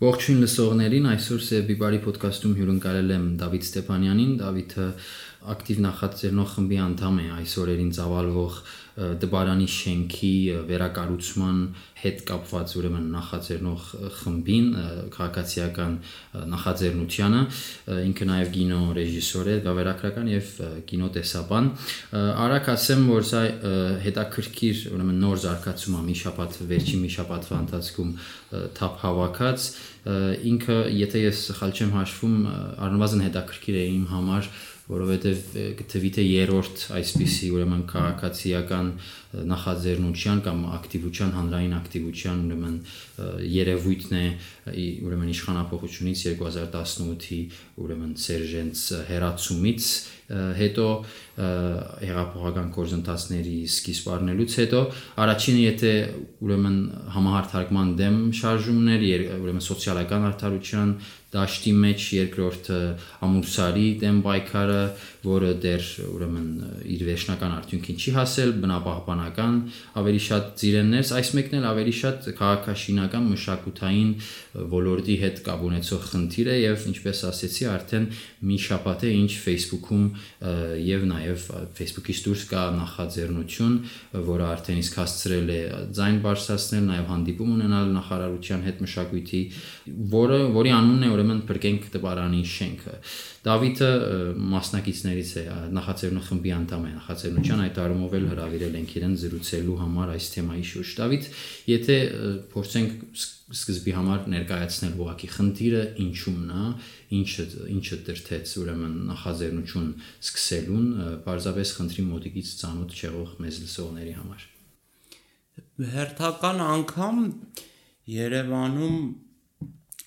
Ողջույն լսողներին, այսօր Սեբի բարի ոդկասթում հյուրընկալել եմ Դավիթ Ստեփանյանին։ Դավիթը ակտիվ նախաձեռնող խմբի անդամ է այս օրերին ծավալվող դբարանի շենքի վերակառուցման հետ կապված ուրեմն նախաձեռնող խմբին քաղաքացիական նախաձեռնությանը ինքը նաև կինո ռեժիսոր է, գավերակրական եւ կինոտեսաբան արագ ասեմ որ սա հետաքրքիր ուրեմն նոր զարգացում է մի շաբաթ վերջին մի շաբաթվա ընթացքում թափ հավաքած ինքը եթե ես սխալ չեմ հաշվում առնվազն հետաքրքիր է իմ համար որովհետև գտվի թե երրորդ այսպիսի ուրեմն քաղաքացիական նախաձեռնության կամ ակտիվության հանրային ակտիվության ուրեմն երևույթն է ուրեմն իշխանապողությունից 2018-ի ուրեմն Սերժենց հերացումից հետո հեղափոխական կորզընթացների սկիզբ առնելուց հետո առաջինը եթե ուրեմն համահարթարկման դեմ շարժումներ, ուրեմն սոցիալական արդարության դաշտի մեջ երկրորդը ամուրսարի դեմ պայքարը, որը դեռ ուրեմն իր վերջնական արդյունքին չի հասել, բնապահպանական ավելի շատ ծիրեններս, այս մեկն էլ ավելի շատ քաղաքաշինական մշակութային ոլորտի հետ կապ ունեցող խնդիր է եւ ինչպես ասեցի, արդեն մի շաբաթ է ինչ Facebook-ում եւ նաեւ Facebook-ից դուրս կա նախաձեռնություն, որը արդեն իսկ հասցրել է ձայն բարձրացնել, նաեւ հանդիպում ունենալ նախարարության հետ մշակույթի, որը որի անունն է ուրեմն բրկենք տպարանի շենքը։ Դավիթը մասնակիցներից է, նախաձեռնող խմբի անդամ է նախաձեռնության այդ առումով էլ հրավիրել ենք իրեն զրուցելու համար այս թեմայի շուրջ։ Դավիթ, եթե փորձենք սկզբի համար ներկայացնել ուղակի խնդիրը ինչումն է, ինչը ինչը դրթեց ուրեմն նախաձեռնություն սկսելուն, բարձրապես խնդրի մոտիկից ծանոթ չեղող մեզ լսողների համար։ Հերթական անգամ Երևանում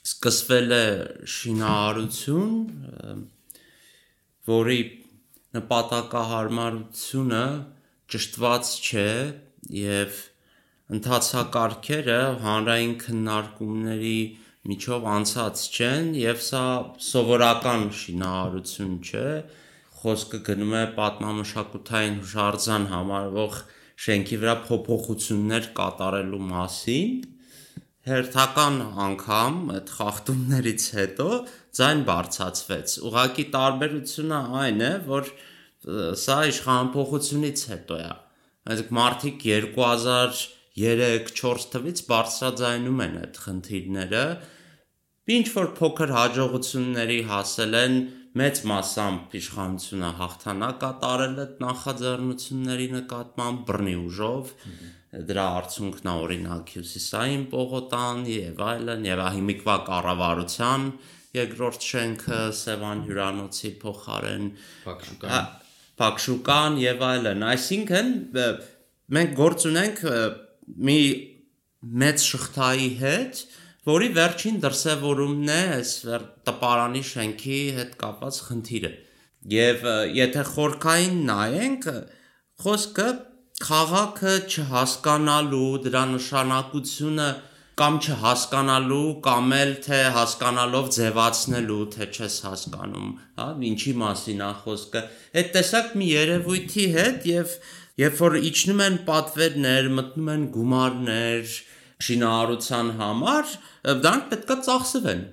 սկսվել է շինարարություն, որի նպատակահարմարությունը ճշտված չէ եւ ընթացակարգերը հանրային քննարկումների միջով անցած չեն եւ սա սովորական շինարարություն չէ խոսքը գնում է պատմամշակութային հուշարձան համարվող շենքի վրա փոփոխություններ կատարելու մասին հերթական անգամ այդ խախտումներից հետո ձայն բարձացվեց։ Ուղղակի տարբերությունը այն է, որ սա իշխանափոխությունից հետո է։ Այսինքն մարտիկ 2003-4 թվից բարձրաձայնում են այդ խնդիրները, ինչ որ փոքր հաջողությունների հասել են մեծ մասամբ իշխանությունը հաղթանակ կատարել այդ նախաձեռնությունների նկատմամբ բռնի ուժով, mm -hmm դրա արդյունքն է օրինակ Հյուսիսային Պողոտան եւ այլն եւ հիմիկվա կառավարության երկրորդ շենքը Սևան հյուրանոցի փոխարեն Փակշուկան Փակշուկան եւ այլն այսինքն մենք գործ ունենք մի մեծ շղթայի հետ որի վերջին դրսևորումն է այս տպարանի շենքի հետ կապված խնդիրը եւ եթե խորքային նայենք խոսքը քաղաքը չհասկանալու, դրա նշանակությունը կամ չհասկանալու կամ էլ թե հասկանալով ձևացնելու, թե չես հասկանում, հա, ինչի մասին է խոսքը։ Այդ տեսակ մի երևույթի հետ եւ երբ որ իջնում են պատվերներ, մտնում են գումարներ շինարարության համար, դրանք պետքա ծախսվեն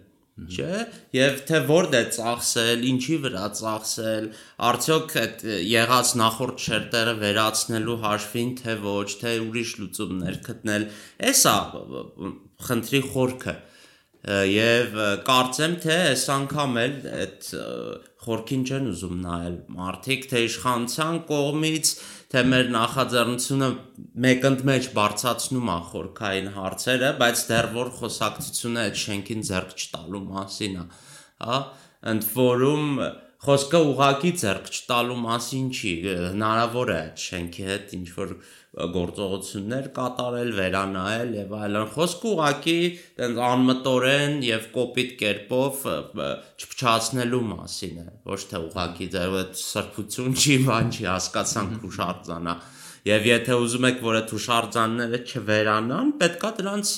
չէ եւ թե որդ է ծախսել, ինչի վրա ծախսել, արդյոք այդ եղած նախորդ շերտերը վերացնելու հաշվին թե ոչ, թե ուրիշ լուծումներ գտնել, էսա խնդրի խորքը եւ կարծեմ թե այս անգամ էլ այդ խորքին չեն ուզում նայել մարդիկ թե իշխանության կողմից թե մեր նախաձեռնությունը մեկընդմեջ բարձացնում է խորքային հարցերը, բայց դեռ որ խոսակցությունը այդ շենքին ձեռք չտալու մասին է, հա, ընդ որում խոսքը ուղակի ձեռք չտալու մասին չի, հնարավոր է այդ շենքի հետ ինչ որ գործողություններ կատարել, վերանայել եւ այլն։ Խոսքը ուղակի տենց անմտորեն եւ կոպիտ կերպով չփչացնելու մասին է, ոչ թե ուղակի դեռ այդ սրբություն չի, բան չի հասկացանք հուշարձանա։ Եվ եթե ուզում եք, որ այդ հուշարձանները չվերանան, պետքա դրանց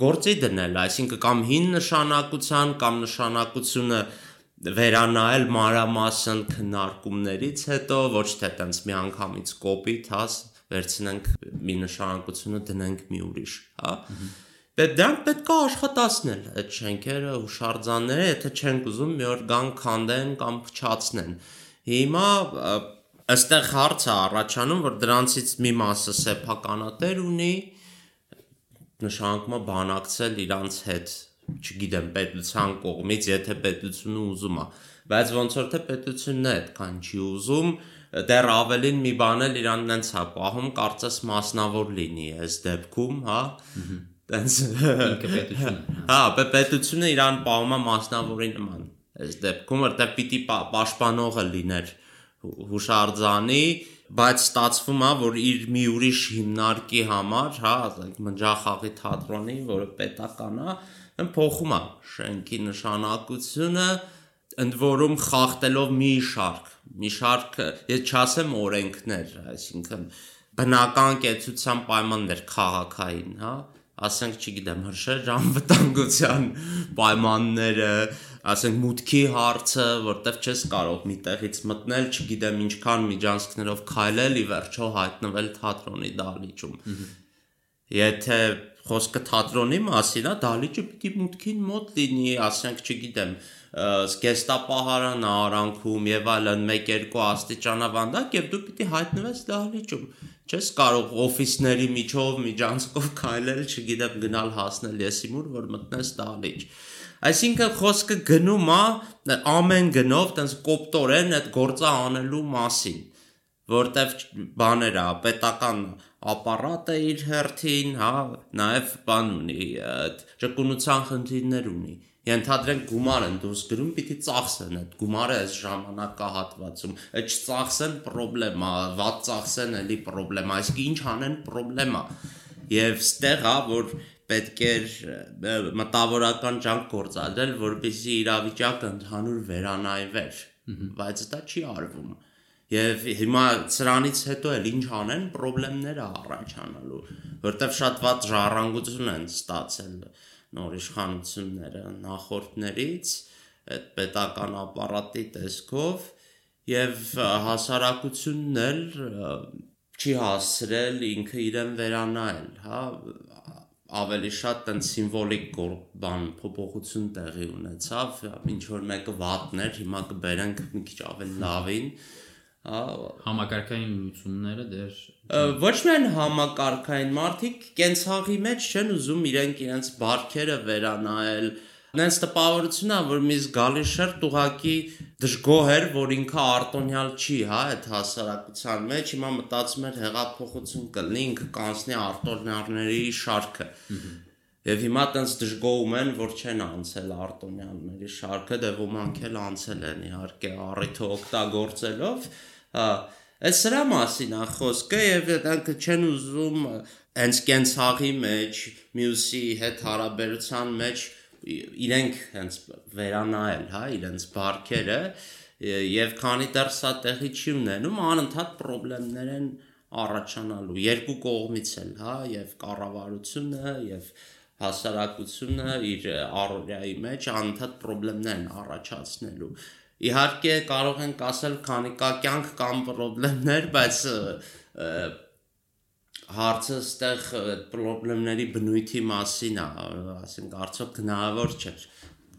գործի դնել, այսինքն կամ հին նշանակության կամ նշանակությունը վերանայել մանրամասն քննարկումներից հետո ոչ թե տենց մի անգամից կոպիտ, հա, վերցնենք մի նշանակությունը դնենք մի ուրիշ, հա։ Պետք դրանք պետք է աշխատացնել այդ շենքերը հուշարձանները, եթե չենք ուզում մի օր գան քանդեն կամ փչացնեն։ Հիմա ըստեղ հարց է առաջանում, որ դրանցից մի մասը սեփականատեր ունի, նշանակումը բանակցել իրանց հետ, չգիտեմ, պետության կողմից, եթե պետությունը ուզում է, բայց ոնց որ թե պետությունն է այդքան չի ուզում, դեռ ավելին մի բան էլ իրան նենց հա պահում, կարծես մասնավոր լինի այս դեպքում, հա։ Տենց ինքը պետությունը։ Հա, պետությունը իրան պահում է մասնավորի նման։ Այս դեպքում որտեղ պիտի պաշտպանողը լիներ հուշարձանի, բայց ստացվում է, որ իր մի ուրիշ հիմնարկի համար, հա, ասենք մնջախաղի թատրոնի, որը պետական է, փոխում է շենքի նշանակությունը, ընդ որում խախտելով մի շարք, մի շարք, ես չասեմ օրենքներ, այսինքն բնական կեցության պայմաններ քաղաքային, հա, ասենք, չգիտեմ, հրշեջ անվտանգության պայմանները, ասենք մուտքի հարցը, որտեվ չես կարող մի տեղից մտնել, չգիտեմ ինչքան միջանցքներով քայլել, ի վերջո հայտնվել թատրոնի դահլիճում։ Եթե խոսքը թատրոնի մասին է, դահլիճը պիտի մուտքին մոտ լինի, ասենք, չգիտեմ, զգեստապահարան արանքում եւ այլն 1-2 աստիճանավանդակ եւ դու պիտի հայտնվես դահլիճում չես կարող օֆիսների միջով միջանցքով քայլել, չգիտեմ, գնալ հասնել եսիմուր, որ մտնես դահլիճ։ Այսինքն խոսքը գնում է ամեն գնով տենց կոպտորեն այդ գործը անելու մասին, որտեվ բաներ է, պետական ապարատը իր հերթին, հա, նաև բան ունի, այդ ճկունության խնդիրներ ունի ենթադրենք գումար են դուրս գրում, պիտի ծախսեն այդ գումարը այս ժամանակահատվածում։ Այդ չծախսեն խնդրեմա, ված ծախսեն էլի խնդրեմա, այսինքն ինչ անեն խնդրեմա։ Եվ ստեղ է, որ պետք էր մտավորական ջանք գործադրել, որպեսզի իրավիճակը ընդհանուր վերանայվեր, բայց դա չի արվում։ Եվ հիմա սրանից հետո էլ ինչ անեն, խնդիրները առաջանալու, որտեվ շատ ված ժառանգություն են ստացել նոր իշխանությունները նախորդներից այդ պետական ապարատի տեսքով եւ հասարակությունն էլ չի հասցրել ինքը իրեն վերանայել, հա ավելի շատ տեն սիմվոլիկ բան փոփոխություն տեղի ունեցավ, ինչ որ մեկը վատներ, հիմա կբերենք մի քիչ ավելի լավին, հա համակարգային լուծումները դեր ոչ միայն համակարգային մարդիկ կենցաղի մեջ չեն ուզում իրենք իրենց բարքերը վերանայել, Նենց տպավորություն է, որ մի զգալի շերտ ուղակի դժգոհ էր, որ ինքը արտոնյալ չի, հա, այդ հասարակության մեջ, հիմա մտածում էր հեղափոխություն կլինի, ինքը կանցնի արտոնյալների շարքը։ Եվ հիմա տենց դժգոհում են, որ չեն անցել արտոնյալների շարքը, դե ոմանք էլ անցել են իհարկե առիթը օգտագործելով, հա, Այս սրա մասին է խոսքը եւ դրանք չեն ուզում հենց կենցաղի մեջ, մյուսի հետ հարաբերության մեջ իրենք հենց վերանայել, հա, իրենց բարքերը եւ քանի դեռ սա տեղի չի ունենում, անընդհատ խնդիրներ են առաջանալու երկու կողմից էլ, հա, եւ կառավարությունը եւ հասարակությունը իր առօրյայի մեջ անընդհատ խնդիրներ են առաջացնելու։ Իհարկե կարող ենք ասել քանի կա կյանք կամ խնդիրներ, բայց հարցը ստեղ խնդիրների բնույթի մասին է, ասենք արդյոք հնարավոր չէ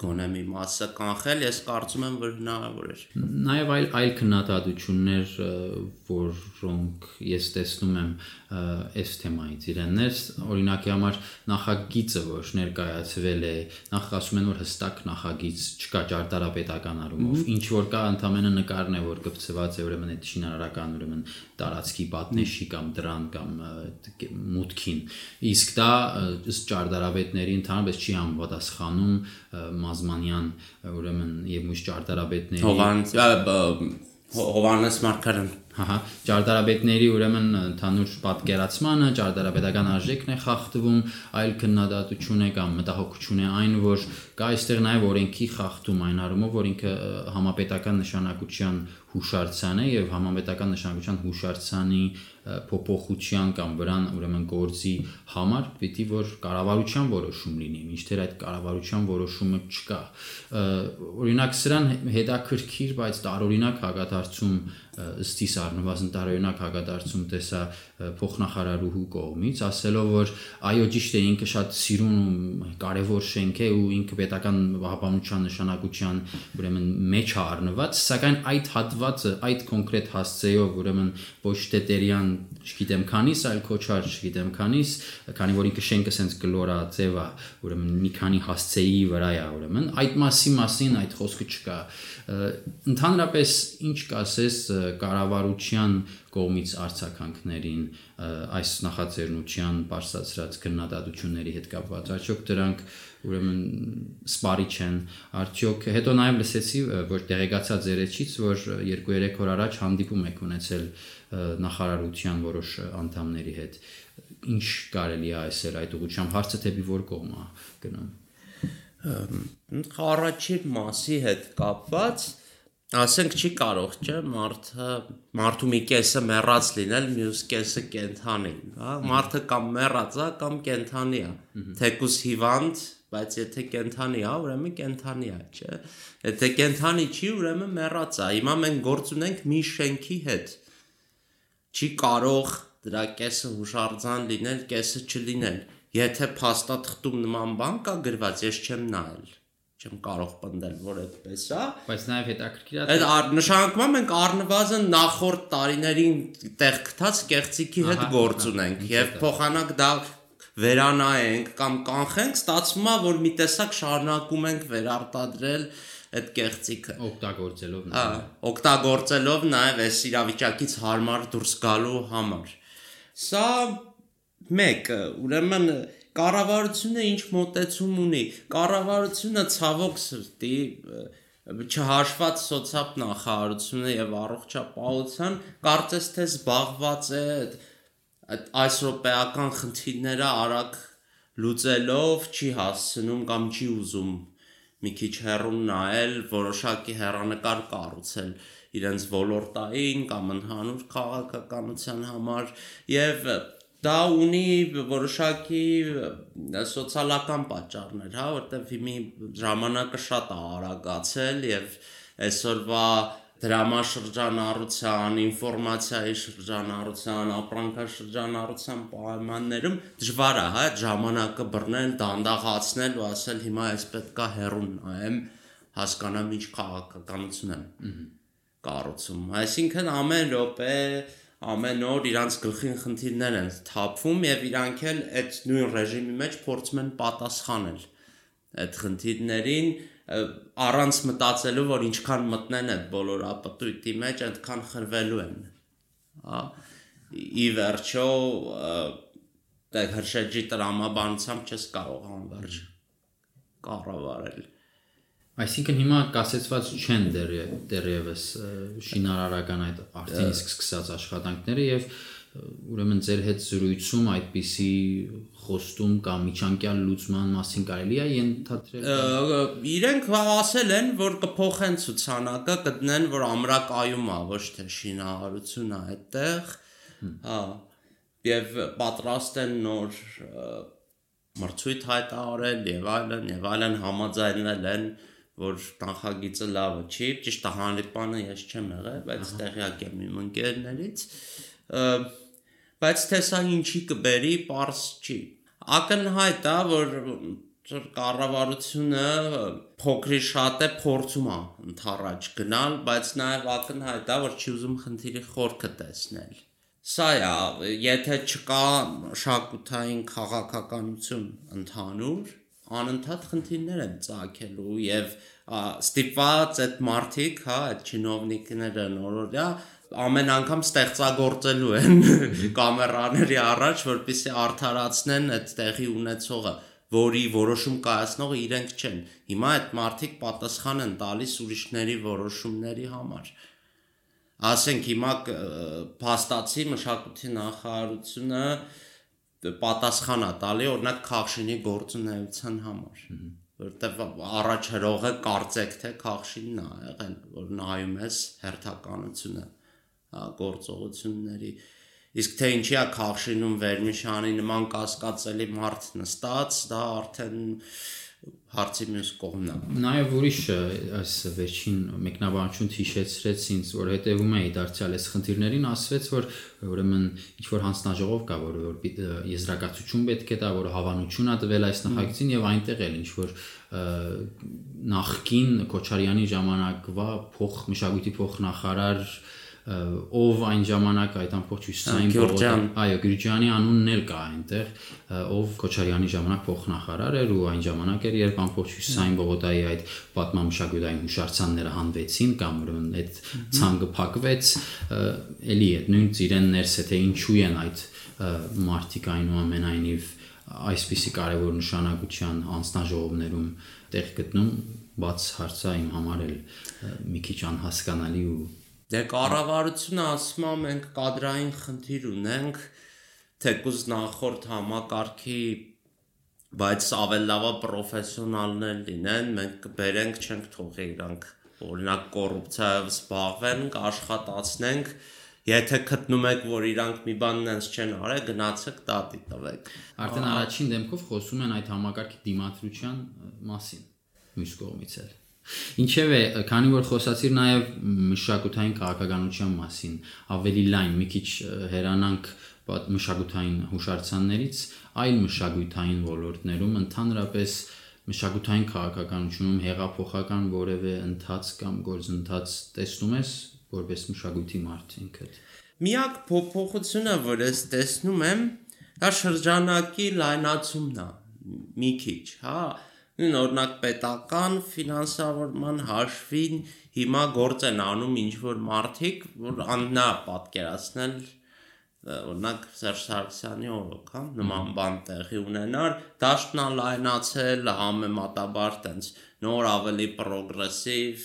գոնե մի մասը կանխել, ես կարծում եմ, որ հնարավոր էր։ Նաև այլ այլ քննադատություններ, որոնք ես տեսնում եմ այս թեմայից իրեններ, օրինակի համար նախագիծը, որ ներկայացվել է, նախ ասում են, որ հստակ նախագիծ չկա ճարտարապետական առումով, ինչ որ կա ընդամենը նկարն է, որ կպցված է ուրեմն այդ շինարարական ուրեմն տարածքի պատնեշի կամ դրան կամ մուտքին։ Իսկ դա ճարտարապետների ընդհանրապես չի համապատասխանում Մազմանյան, ուրեմն եւ մյուս ճարտարապետների Հովանես Հովանես Մարկարյան Հահա, ճարտարապետների ուրեմն ընդհանուր պատկերացմանը ճարտարապետական արժեքն է խախտվում, այլ քննադատություն է կամ մտահոգություն է այն, որ կա այստեղ նաև օրենքի խախտում այն առումով, որ ինքը համապետական նշանակության հուշարձան է եւ համապետական նշանակության հուշարձանի փոփոխության կամ վրան ուրեմն գործի համար պիտի որ կառավարության որոշում լինի, մինչդեռ այդ կառավարության որոշումը չկա։ Օրինակ սրան հետաքրքիր, բայց տարօրինակ հագադարձում ըստիս առնվազն տարօրինակ հագադարձում տեսա փոխնախարարուհու կողմից, ասելով որ այո ճիշտ է ինքը շատ սիրուն ու կարևոր շենք է ու ինքը պետական պահպանության նշանակության ուրեմն մեջ է առնված, սակայն այդ հատվածը, այդ կոնկրետ հասցեով ուրեմն ոչ թե տերյան, չգիտեմ քանիս, այլ քոչար, չգիտեմ քանիս, քանի որ ինքը շենքը սենց գլորա ձևա, ուրեմն մի քանի հասցեի վրա է ուրեմն այդ մասի մասին այդ խոսքը չկա ընդհանրապես ինչ կասես կառավարության կողմից արցականքներին այս նախաձեռնության բարձրացրած քննադատությունների հետ կապված արդյոք դրանք ուրեմն սպարի չեն արդյոք հետո նաև լսեցի որ տեղեկացա ձերեչից որ 2-3 օր առաջ հանդիպում եք ունեցել նախարարության որոշ անդամների հետ ինչ կարելի է այսել այդ ուղղությամբ հարցը թեպի որ կողմ է գնում առաջին մասի հետ կապված ասենք չի կարող չէ մարդը մարդու մի կեսը մեռած լինել, մյուս կեսը կենթանի, հա, մարդը կամ մեռած է կամ կենթանի է։ Թեկուս հիվանդ, բայց եթե կենթանի է, ուրեմն կենթանի է, չէ։ Եթե կենթանի չի, ուրեմն մեռած է։ Հիմա մենք գործ ունենք մի շենքի հետ։ Չի կարող դրա կեսը հուշարձան լինել, կեսը չլինել։ Եթե փաստաթղթում նման բան կա գրված, ես չեմ նայել չեմ կարող պնդել, որ այդպես է, բայց նաև հետաքրքիր է։ Այդ նշանակում մենք առնվազն նախորդ տարիներին տեղ գտած կեղծիքի հետ գործ ունենք եւ փոխանակ դա վերանայենք կամ կանխենք, ստացվում է, որ մի տեսակ շարունակում ենք վերարտադրել այդ կեղծիքը օգտագործելով Հա, օգտագործելով նաև այս իրավիճակից հարմար դուրս գալու համար։ Սա մեկը, ուրեմն կառավարությունը ինչ մոտեցում ունի։ Կառավարությունը ցավոք սրտի չհաշված սոցիալ նախարարությունը եւ առողջապահության կարծես թե զբաղված է այս ռոպեական խնդիրները արագ լուծելով չի հասցնում կամ չի ուզում մի քիչ հեռուն նայել, որոշակի հերանեկար կառուցել իրենց ոլորտային կամ ընդհանուր քաղաքականության համար եւ դա ունի որոշակի սոցիալական պատճառներ, հա, որտեղ հիմի ժամանակը շատ է արագացել եւ այսօրվա դրամաշրջանառության, ինֆորմացիայի շրջանառության, ապրանքաշրջանառության պայմաններում դժվար է, հա, ժամանակը բռնել, դանդաղացնել ու ասել հիմա այս պետքա հերուն նայեմ, հասկանամ ինչ քաղաքականություն եմ կառուցում։ Այսինքն ամեն րոպե ամեն օր իրանց գլխին խնդիրներ են թափվում եւ իրանք էլ այդ նույն ռեժիմի մեջ փորձում են պատասխանել այդ խնդիրներին առանց մտածելու որ ինչքան մտնեն այդ բոլոր ապտույտի մեջ այդքան խրվելու են հա ի վերջո դե հրշեջի տրամաբանությամբ չես կարող անվերջ կառավարել Այսինքն հիմա կասեցված չեն դեռ դեռևս շինարարական այդ արդեն իսկ սկսած աշխատանքները եւ ուրեմն ձեր հետ զրույցում այդպիսի խոստում կամ միջանկյալ լուծման մասին կարելի է ենթադրել իրենք ասել են որ կփոխեն ցուցանակը գտնեն որ ամրակայում է ոչ թե շինարարությունն է այդտեղ հա եւ պատրաստ են նոր մրցույթ հայտարարել եւ այլն եւ այլն համաձայնել են և որ նախագիծը լավը չի, ճիշտ հանրիպանը ես չեմ եղել, բայց տեղյակ եմ իմ ընկերներից, բայց թե սա ինչի կբերի, པարս չի։ Ակնհայտ է, որ կառավարությունը փոքրի շատ է փորձում է ընթառաջ գնալ, բայց նաև ակնհայտ է, որ չի ուզում խնդիրի խորքը տեսնել։ Սա է, եթե չկա շակութային քաղաքականություն ընդհանուր, անընդհատ խնդիրներ են ծագելու եւ ստիպված այդ մարտիկ, հա, այդ չինովնիկները նորորյա ամեն անգամ ստեղծագործելու են կամերաների առաջ, որպեսզի արդարացնեն այդ տեղի ունեցողը, որի որոշում կայացնողը իրենք չեն։ Հիմա այդ մարտիկ պատասխան են տալիս ուրիշների որոշումների համար։ Ասենք հիմա փաստացի մշակույթի նախարարությունը պատասխանա տալի օրինակ Խախշինի գործունեության համար որտեվ առաջ հրողը կարծեք թե Խախշինն է եղել որ նայում ես հերթականությունը գործողությունների իսկ թե ինչի է Խախշինում Վերմիշանի նման կասկածելի մարդ նստած դա արդեն հարցի մյուս կողմն է։ Նաև ուրիշ այս վերջին մեկնաբանություն հիշեցրեց ինձ, որ հետևում էի դարձյալ այս խնդիրներին, ասվեց, որ ուրեմն ինչ որ հանձնաժողով կա, որ որ եզրակացություն պետք է տա, որ հավանություն ա տվել այս նախագծին եւ այնտեղ էլ ինչ որ նախքին Քոչարյանի ժամանակվա փոխ մշակույթի փոխնախարար ով այն ժամանակ այդ ամբողջուսային Գյուրջյան, այո, Գյուրջյանի անունն էլ կա այնտեղ, ով Քոչարյանի ժամանակ փոխնախարար էր ու այն ժամանակ էր, երբ ամբողջուսային բողոքայի այդ պատմամշակութային հուշարձանները հանվեցին կամ ուրեմն այդ ցանկը փակվեց, էլի այդ նույն ծիրեն ներս է թե ինչու են այդ մարտիկ այնուամենայնիվ այսպիսի կարևոր նշանակության անձնաժողովներում տեղ գտնում բաց հարցա իմ համար էլ մի քիչ անհասկանալի ու Դե կառավարությունը ասում է մենք կադրային խնդիր ունենք թեկուզ նախորդ համակարգի բայց ավել լավա պրոֆեսիոնալներ լինեն, մենք կբերենք, չենք թողի իրանք օրինակ կոռուպցիայով զբաղվեն, կաշխատացնենք, եթե գտնում եք, որ իրանք մի բան նենց չեն արել, գնացեք տատի տվեք։ Արդեն առաջին դեմքով խոսում են այդ համակարգի դիմադրության մասին մյուս կողմից էլ։ Ինչևէ, քանի որ խոսացիր նաև մշակութային քաղաքականության մասին, ավելի լայն մի քիչ հերանանք մշակութային հուշարձաններից, այլ մշակութային ոլորտներում ընդհանրապես մշակութային քաղաքականությունում հեղափոխական որևէ ընթաց կամ գործընթաց տեսնում ես որպես մշակույթի մարդ ինքդ։ Միակ փոփոխությունը, որ ես տեսնում եմ, դա շրջանակի լայնացումն է, մի քիչ, հա, նույն օրինակ պետական ֆինանսավորման հաշվին հիմա գործ են անում ինչ որ մարդիկ, որ աննա պատկերացնել օրինակ Սերժ Սարգսյանի օրոք, հա, նման բան տեղի ունենար, դաշտնա լայնացել համեմատաբար տենց նոր ավելի պրոգրեսիվ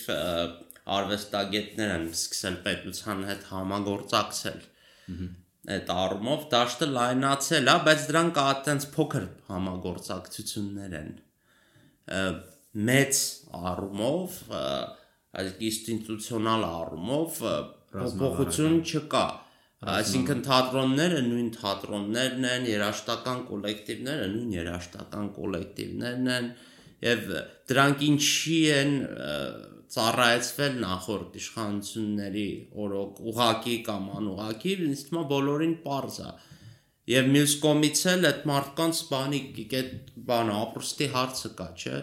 արվեստագետներ են սկսել պետության հետ համագործակցել։ Այդ առումով դաշտը լայնացել է, բայց դրանք կա տենց փոքր համագործակցություններ են մեծ առումով, այդ ինստիտուցիոնալ առումով փոփոխություն չկա։ Այսինքն թատրոնները նույն թատրոններն են, երաժշտական կոլեկտիվները նույն երաժշտական կոլեկտիվներն են եւ դրանք ինչի են ծառայեցվել նախորդ իշխանությունների օրոք ուղակի կամ անուղակի, ինձ թվում է բոլորին པարզ է։ Եվ մյուս կողմից էլ այդ մարդկանց բանի այդ բանը ապրստի հարցը կա, չէ՞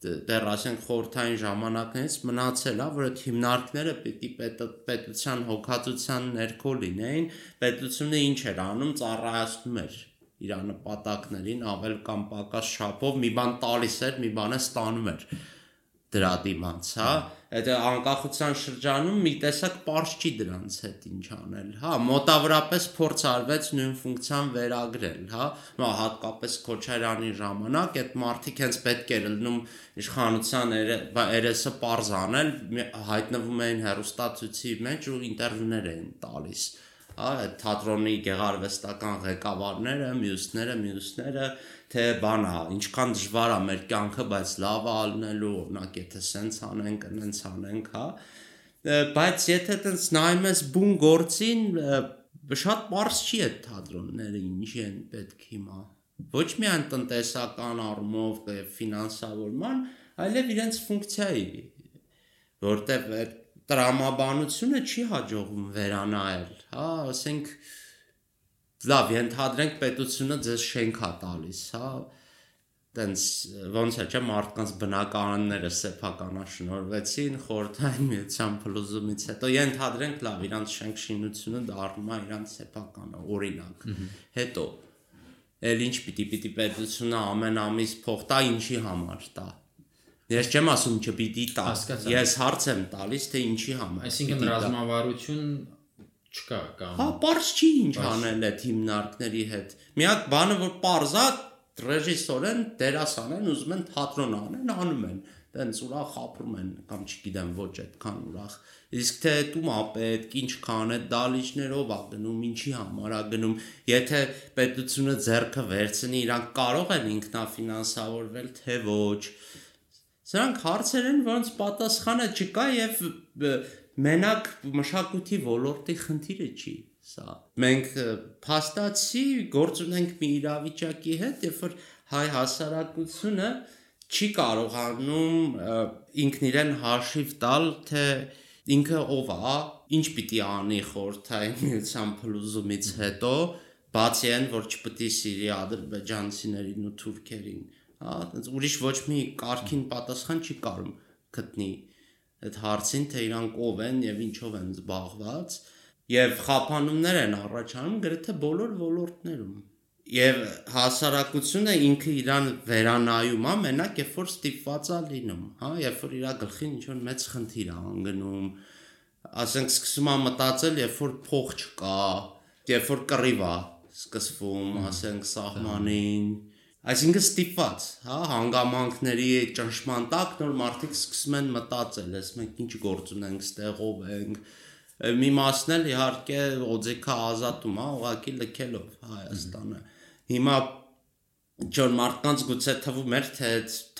դեռ ասենք խորթային ժամանակներից մնացել է, որ այդ հիմնարկները պիտի պետ, պետության հոգացության ներքո լինեին, պետությունը ինչ էր անում, ծառայացնում էր իր նպատակներին ավել կամ պակաս շապով մի բան տալիս էր, մի բանը ստանում էր դրա դիմանց, հա, այդ անկախության շրջանում մի տեսակ པարզ չի դրանց հետ ինչ անել, հա, մոտավորապես փորձ արվեց նույն ֆունկցիան վերագրել, հա, նո հատկապես Քոչարյանի ժամանակ այդ մարտիկ հենց պետք էր լնում իշխանության երեսը པարզ անել, հայտնվում էին հերոստացույցի մեջ ու ինտերվյուներ էին տալիս հա, այդ թատրոնի գեղարվեստական ղեկավարները, մյուսները, մյուսները, թե բանա, ինչքան դժվար է մեր կյանքը, բայց լավ է ալնելու, օրինակ, եթե սենց անենք, նենց անենք, հա։ Բայց եթե տենց նայում ես բուն գործին, շատ པարզ չի այդ թատրոնները ինչի են պետք հիմա։ Ոչ միայն տնտեսական առումով, ֆինանսավորման, այլև իրենց ֆունկցիայի, որտեղ այդ տրամաբանությունը չի հաջողվում վերանայել, հա, ասենք լավ, ենթադրենք պետությունը ձեզ շենք է տալիս, հա, տենց ոնց է, չէ, մարդկանց բնականանները սեփականաշնորվեցին խորթային միության փլուզումից հետո ենթադրենք լավ, իրանց շենք շինությունը դառնում է իրանց սեփականը, օրինակ։ Հետո էլ ինչ պիտի պիտի պետությունը ամեն ամիս փող տա ինչի համար տա Ես չեմ ասում չպիտի տա։ Ես հարց եմ տալիս, թե ինչի համար։ Այսինքն ռազմավարություն չկա կամ Հա, པարզ չի ինչ անել այդ հիմնարկների հետ։ Միակ բանը որ པարզ է, ռեժիսորեն, դերասանեն ուզում են թատրոն անեն, անում են տենց ուրախ ապրում են կամ չգիտեմ ոչ այդքան ուրախ իսկ թե դու պետք ինչքան է դալիճներով ա գնում ինչի համար ա գնում եթե պետությունը ձեռքը վերցնի իրանք կարող են ինքնաֆինանսավորվել թե ոչ Սրանք հարցեր են, որոնց պատասխանը չկա եւ մենակ մշակույթի ոլորտի խնդիրը չի սա։ Մենք փաստացի գործ ունենք մի իրավիճակի հետ, երբ որ հայ հասարակությունը չի կարողանում ինքն իրեն հաշիվ տալ, թե ինքը ով է, ինչ պիտի անի խորթային միության փլուզումից հետո, բացի այն, որ չպետք է սիրի ադրբեջանցիներին ու թուրքերին, հա, ուրիշ ոչ մի կարքին պատասխան չի կարում գտնի այդ հարցին, թե իրանք ով են եւ ինչով են զբաղված, եւ խափանումներ են առաջանում գրեթե բոլոր ոլորտներում եւ հասարակությունը ինքը իրան վերանայում է մենակ երբ որ ստիպված է լինում հա երբ որ իր գլխին ինչ որ մեծ խնդիր է անգնում ասենք սկսում է մտածել երբ որ փող չկա երբ որ կռիվ է սկսվում ասենք սահմանին այսինքն ստիպված հա հանգամանքների ճնշման տակ նոր մարդիկ սկսում են մտածել ես մենք ինչ գործ ունենք ստեղով ենք մի մասն էլ իհարկե օձեքա ազատում է ուղակի լքելով Հայաստանը հիմա ջոն մարդկանց գուցե թվում էր թե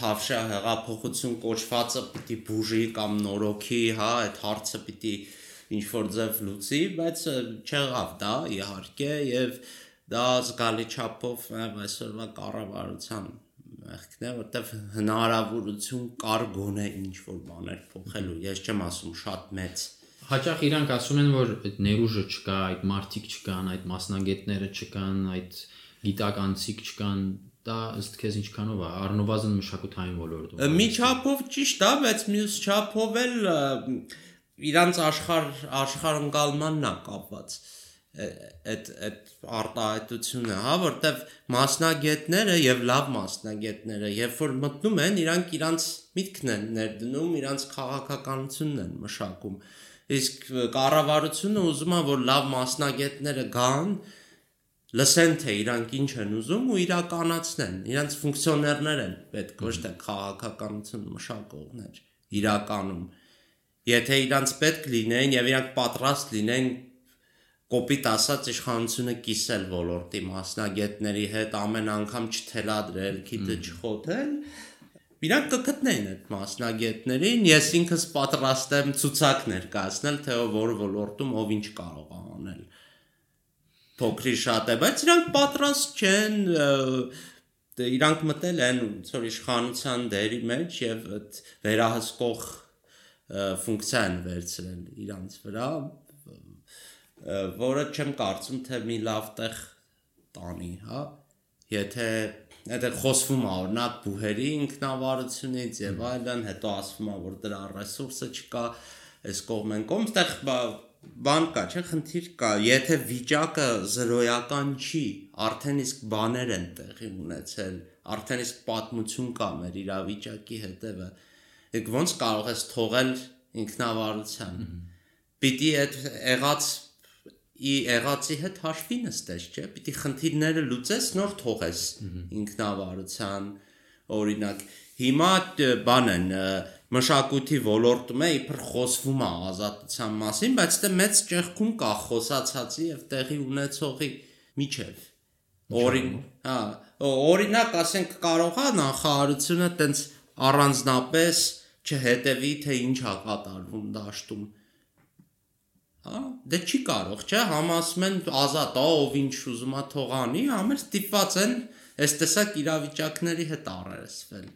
թավշա հեղափոխություն կոչվածը պիտի բուժի կամ նորոգի, հա, այդ հարցը պիտի ինչ որ ձև լուծի, բայց չեղավ դա իհարկե եւ դա զգալի չափով այսօրվա կառավարության մեղքն է, որտեվ հնարավորություն կար գոնե ինչ որ բաներ փոխելու։ Ես չեմ ասում շատ մեծ հաճախ իրանք ասում են, որ այդ ներուժը չկա, այդ մարտիկ չկան, այդ մասնագետները չկան, այդ գիտականցիկ չկան, դա ըստ քեզ ինչքանով է առնվազն մշակութային ոլորտում։ Մի չափով ճիշտ է, բայց մյուս չափով էլ իրանց աշխարհ աշխարհընկալմանն է կապված այդ այդ արտահայտությունը, հա, որտեվ մասնագետները եւ լավ մասնագետները, երբ որ մտնում են, իրանք իրանց միտքն են ներդնում, իրանց քաղաքականությունն են մշակում իսկ կառավարությունը ուզում է որ լավ մասնագետները գան լսեն թե իրանք ինչ են ուզում ու իրականացնեն իրանք ֆունկցիոներներ են պետք ոչ թե քաղաքականություն մշակողներ իրականում եթե իրանք պետք լինեն եւ իրանք պատրաստ լինեն կոպիտ ասած իշխանությունը կիսել ոլորտի մասնագետների հետ ամեն անգամ չթելադրել, քիթը չխոթել, Իրանք կգտնեն այդ մասնագետներին, ես ինքս պատրաստ եմ ցուցակ ներկայացնել, թե որ ոլորտում ով ինչ կարող է անել։ Փոքրի շատ է, բայց իրանք պատրաստ չեն դե իրանք մտել են ծոր իշխանության դերի մեջ եւ այդ վերահսկող ֆունկցիա են վերցրել իրանց վրա, որը չեմ կարծում թե մի լավ տեղ տանի, հա։ Եթե այդտեղ խոսվում է օրինակ բուհերի ինքնավարությունից եւ այլն, հետո ասվում է որ դրա ռեսուրսը չկա, այս կողմեն կողմ, այդտեղ բան կա, չէ, խնդիր կա, եթե վիճակը զրոյական չի, արդեն իսկ բաներ են տեղի ունեցել, արդեն իսկ պատմություն կա մեր իրավիճակի հետևը։ Եկ ոնց կարող ես թողել ինքնավարության։ Պիտի այդ եղած ի եղածի հետ հաշվի նստես, չէ՞։ Պիտի խնդիրները լուծես, նոր թողես ինքնավարության օրինակ։ Հիմա բան են մշակույթի ոլորտում է իբր խոսվում է ազատության մասին, բայց դե մեծ ճեղքում կա խոսացածի եւ տեղի ունեցողի միջև։ Օրին, հա, օրինակ ասենք կարող է նախարարությունը տենց առանձնապես չհետևի թե ինչ է կատարվում դաշտում Հա, դե չի կարող, չէ, համասում են ազատ, ով ինչ ուզում է թողանի, ամեր ստիպված են այս տեսակ իրավիճակների հետ առերեսվել։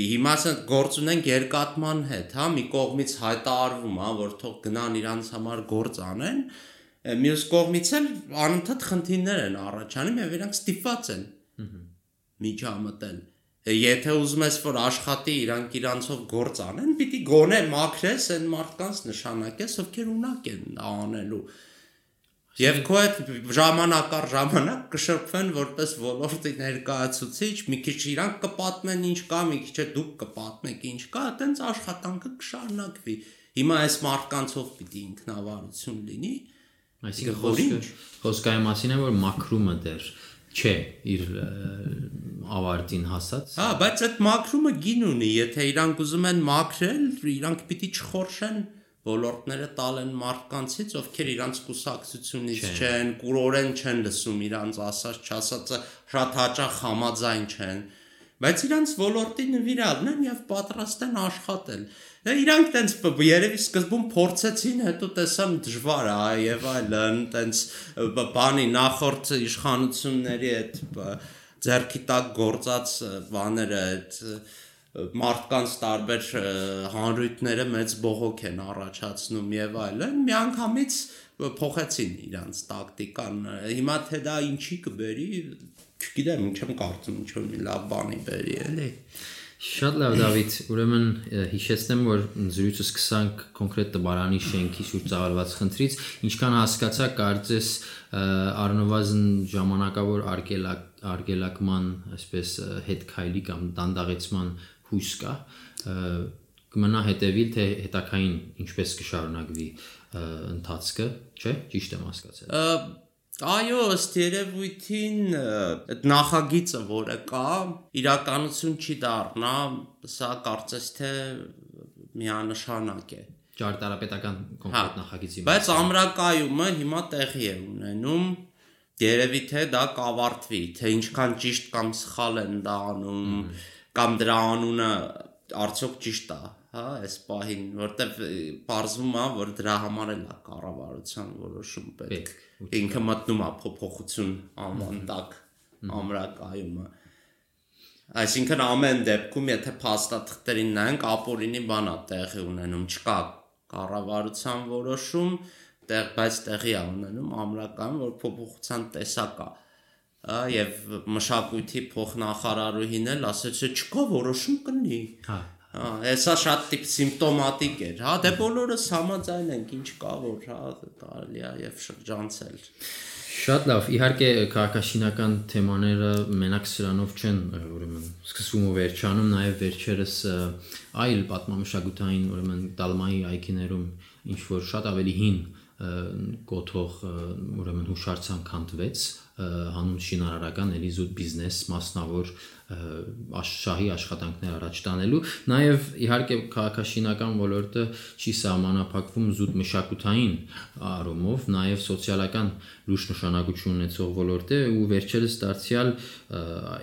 Հիմա ասեն գործ ունենք երկատման հետ, հա, մի կողմից հայտարարվում է, որ թող գնան իրանց համար գործ անեն, մյուս կողմից էլ անընդհատ խնդիրներ են առաջանում եւ իրանք ստիպված են։ Միջամտել եթե ուզում ես որ աշխատի իրանք իրանցով գործ անեն, պիտի գոնե մաքրես այն մարդկանց նշանակես, ովքեր ունակ են անելու։ Եվ քո այդ ժամանակ առ ժամանակ կշրփվեն որպես ոլորտի ներկայացուցիչ, մի քիչ իրանք կպատմեն ինչ կա, մի քիչ դուք կպատմեք ինչ կա, այտենց աշխատանքը կշարունակվի։ Հիմա այս մարդկանցով պիտի ինքնավարություն լինի։ Այսինքն խոսքը խոսքայի մասին է որ մաքրումը դեռ չէ իր ավարտին հասած։ Հա, բայց այդ մաքրումը գին ունի, եթե իրանք ուզում են մաքրել, իրանք պիտի չխորշեն ոլորտները տալ են մարդկանցից, ովքեր իրանց կուսակցությունից չեն, կուրորեն չեն լսում իրանց ասած չասածը, շատ հաճախ համաձայն չեն, բայց իրանց ոլորտի նվիրալն են եւ պատրաստ են աշխատել։ Դե իրանք տենց երևի սկզբում փորձեցին, հետո տեսան դժվար է եւ այլն, տենց բանի նախորդ իշխանությունների այդ ձերքի տակ գործած բաները այդ մարդկանց տարբեր հանրույթները մեծ բողոք են առաջացնում եւ այլն միանգամից փոխեցին իրանց տակտիկան հիմա թե դա ինչի կբերի չգիտեմ ինչ եմ կարծում ինչ որ մի լավ բանի բերի էլի Շատ լավ Դավիթ, ուրեմն հիշեցնեմ, որ զրույցը սկսանք կոնկրետ տբարանի շենքի շուրջ ծավալված խնդրից, ինչքան հասկացա, կարծես առնվազն ժամանակավոր արգելակ արգելակման, այսպես հետ քայլի կամ դանդաղեցման հույս կա կմնա հետևիլ թե հետակային ինչպես կշարունակվի ընթացքը, չէ՞, ճիշտ եմ հասկացել։ Այո, ըստ երևույթին այդ նախագիծը, որը կա, իրականություն չի դառնա, սա կարծես թե միանշանակ է ճարտարապետական կոնկրետ հա, նախագիծի բայց ամրակայումը հիմա տեղի է ունենում երևի թե դա կավարտվի թե ինչքան ճիշտ կամ սխալ են դա անում կամ դրա անունը արդյոք ճիշտ է հա այս պահին որտեվ բարձվում է որ դրա համար էլ է կառավարության որոշում պետք ինքը մտնում է փոփոխություն անվան տակ ամրակայումը այսինքն ամեն դեպքում եթե փաստաթղթերին նայենք ապօրինի բանա տեղի ունենում չկա կառավարության որոշում տեղ բայց տեղի է ունենում ամրական որ փոփոխության տեսակ է եւ մշակույթի փոխնախարարուհին էլ ասաց չկա որոշում կնի հա Հեսա շատ տիպ սիմպտոմատիկ էր, հա, դե բոլորս համաձայն ենք, ինչ կա որ, հա, կարելի է եւ շրջանցել։ Շատ լավ, իհարկե քաղաքաշինական թեմաները մենակ սրանով չեն, ուրեմն սկսվում ու վերջանում, նաև վերջերս այլ պատմամշակութային, ուրեմն Դալմայի այգիներում ինչ որ շատ ավելի հին կոթող ուրեմն հուշարձան քանդվեց հանուն շինարարական էլի զուտ բիզնես մասնավոր շահի աշխատանքներ առաջ տանելու նաև իհարկե քաղաքաշինական ոլորտը չի սահմանափակվում զուտ մշակութային առումով նաև սոցիալական լուրջ նշանակություն ունեցող ոլորտ է ու վերջերս դարձյալ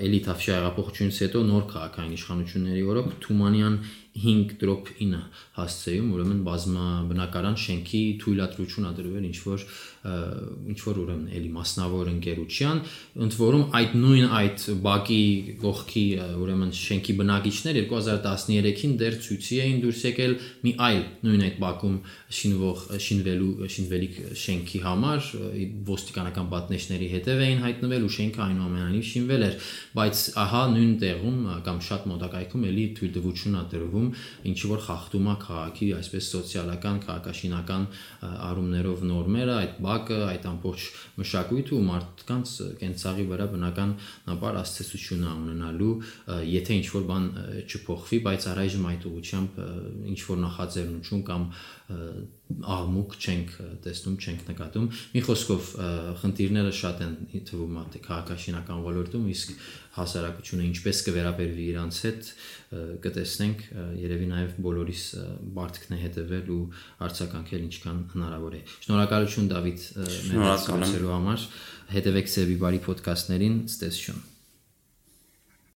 էլի Թավշյա հեղափոխությունից հետո նոր քաղաքային իշխանությունների օրոք Թումանյան 5.9 հասցեում ուրեմն բազմա բնակարան շենքի թույլատրություն ա դրվել ինչ որ ինչ որ ուրեմն էլի մասնավոր ընկերության ընդ որում այդ նույն այդ բակի կողքի ուրեմն շենքի բնակիչներ 2013-ին դեռ ցույցի էին դուրս եկել մի այլ նույն այդ բակում շինվող շինվելու շինվելիք շենքի համար ոստիկանական պատնեշների հետև էին հայտնվել ու շենքը այնուամենայնիվ շինվել էր բայց ահա նույն տեղում կամ շատ մոտակայքում էլի թույլտվություն ա դրվում ինչ որ խախտում է քաղաքի այսպես սոցիալական քաղաքաշինական առումներով նորմերը այդ բակը այդ ամբողջ մշակույթը ու մարդկանց կենցաղի վրա բնականաբար աստեցություն է ունենալու եթե ինչ որ բան չփոխվի բայց առայժմ այդ ուղությամբ ինչ որ նախաձեռնություն կամ աղմուկ չենք տեսնում, չենք նկատում։ Մի խոսքով խնդիրները շատ են թվում է քաղաքաշինական ոլորտում, իսկ հասարակությունը ինչպես կվերաբերվի իրանց հետ կտեսնենք, երևի նաև բոլորիս բարդքն է հետևել ու արցականքել ինչքան հնարավոր է։ Շնորհակալություն Դավիթ մեր հասցեելու համար։ Հետևեք Սեբի բարի ոդկասթներին, ցտեսություն։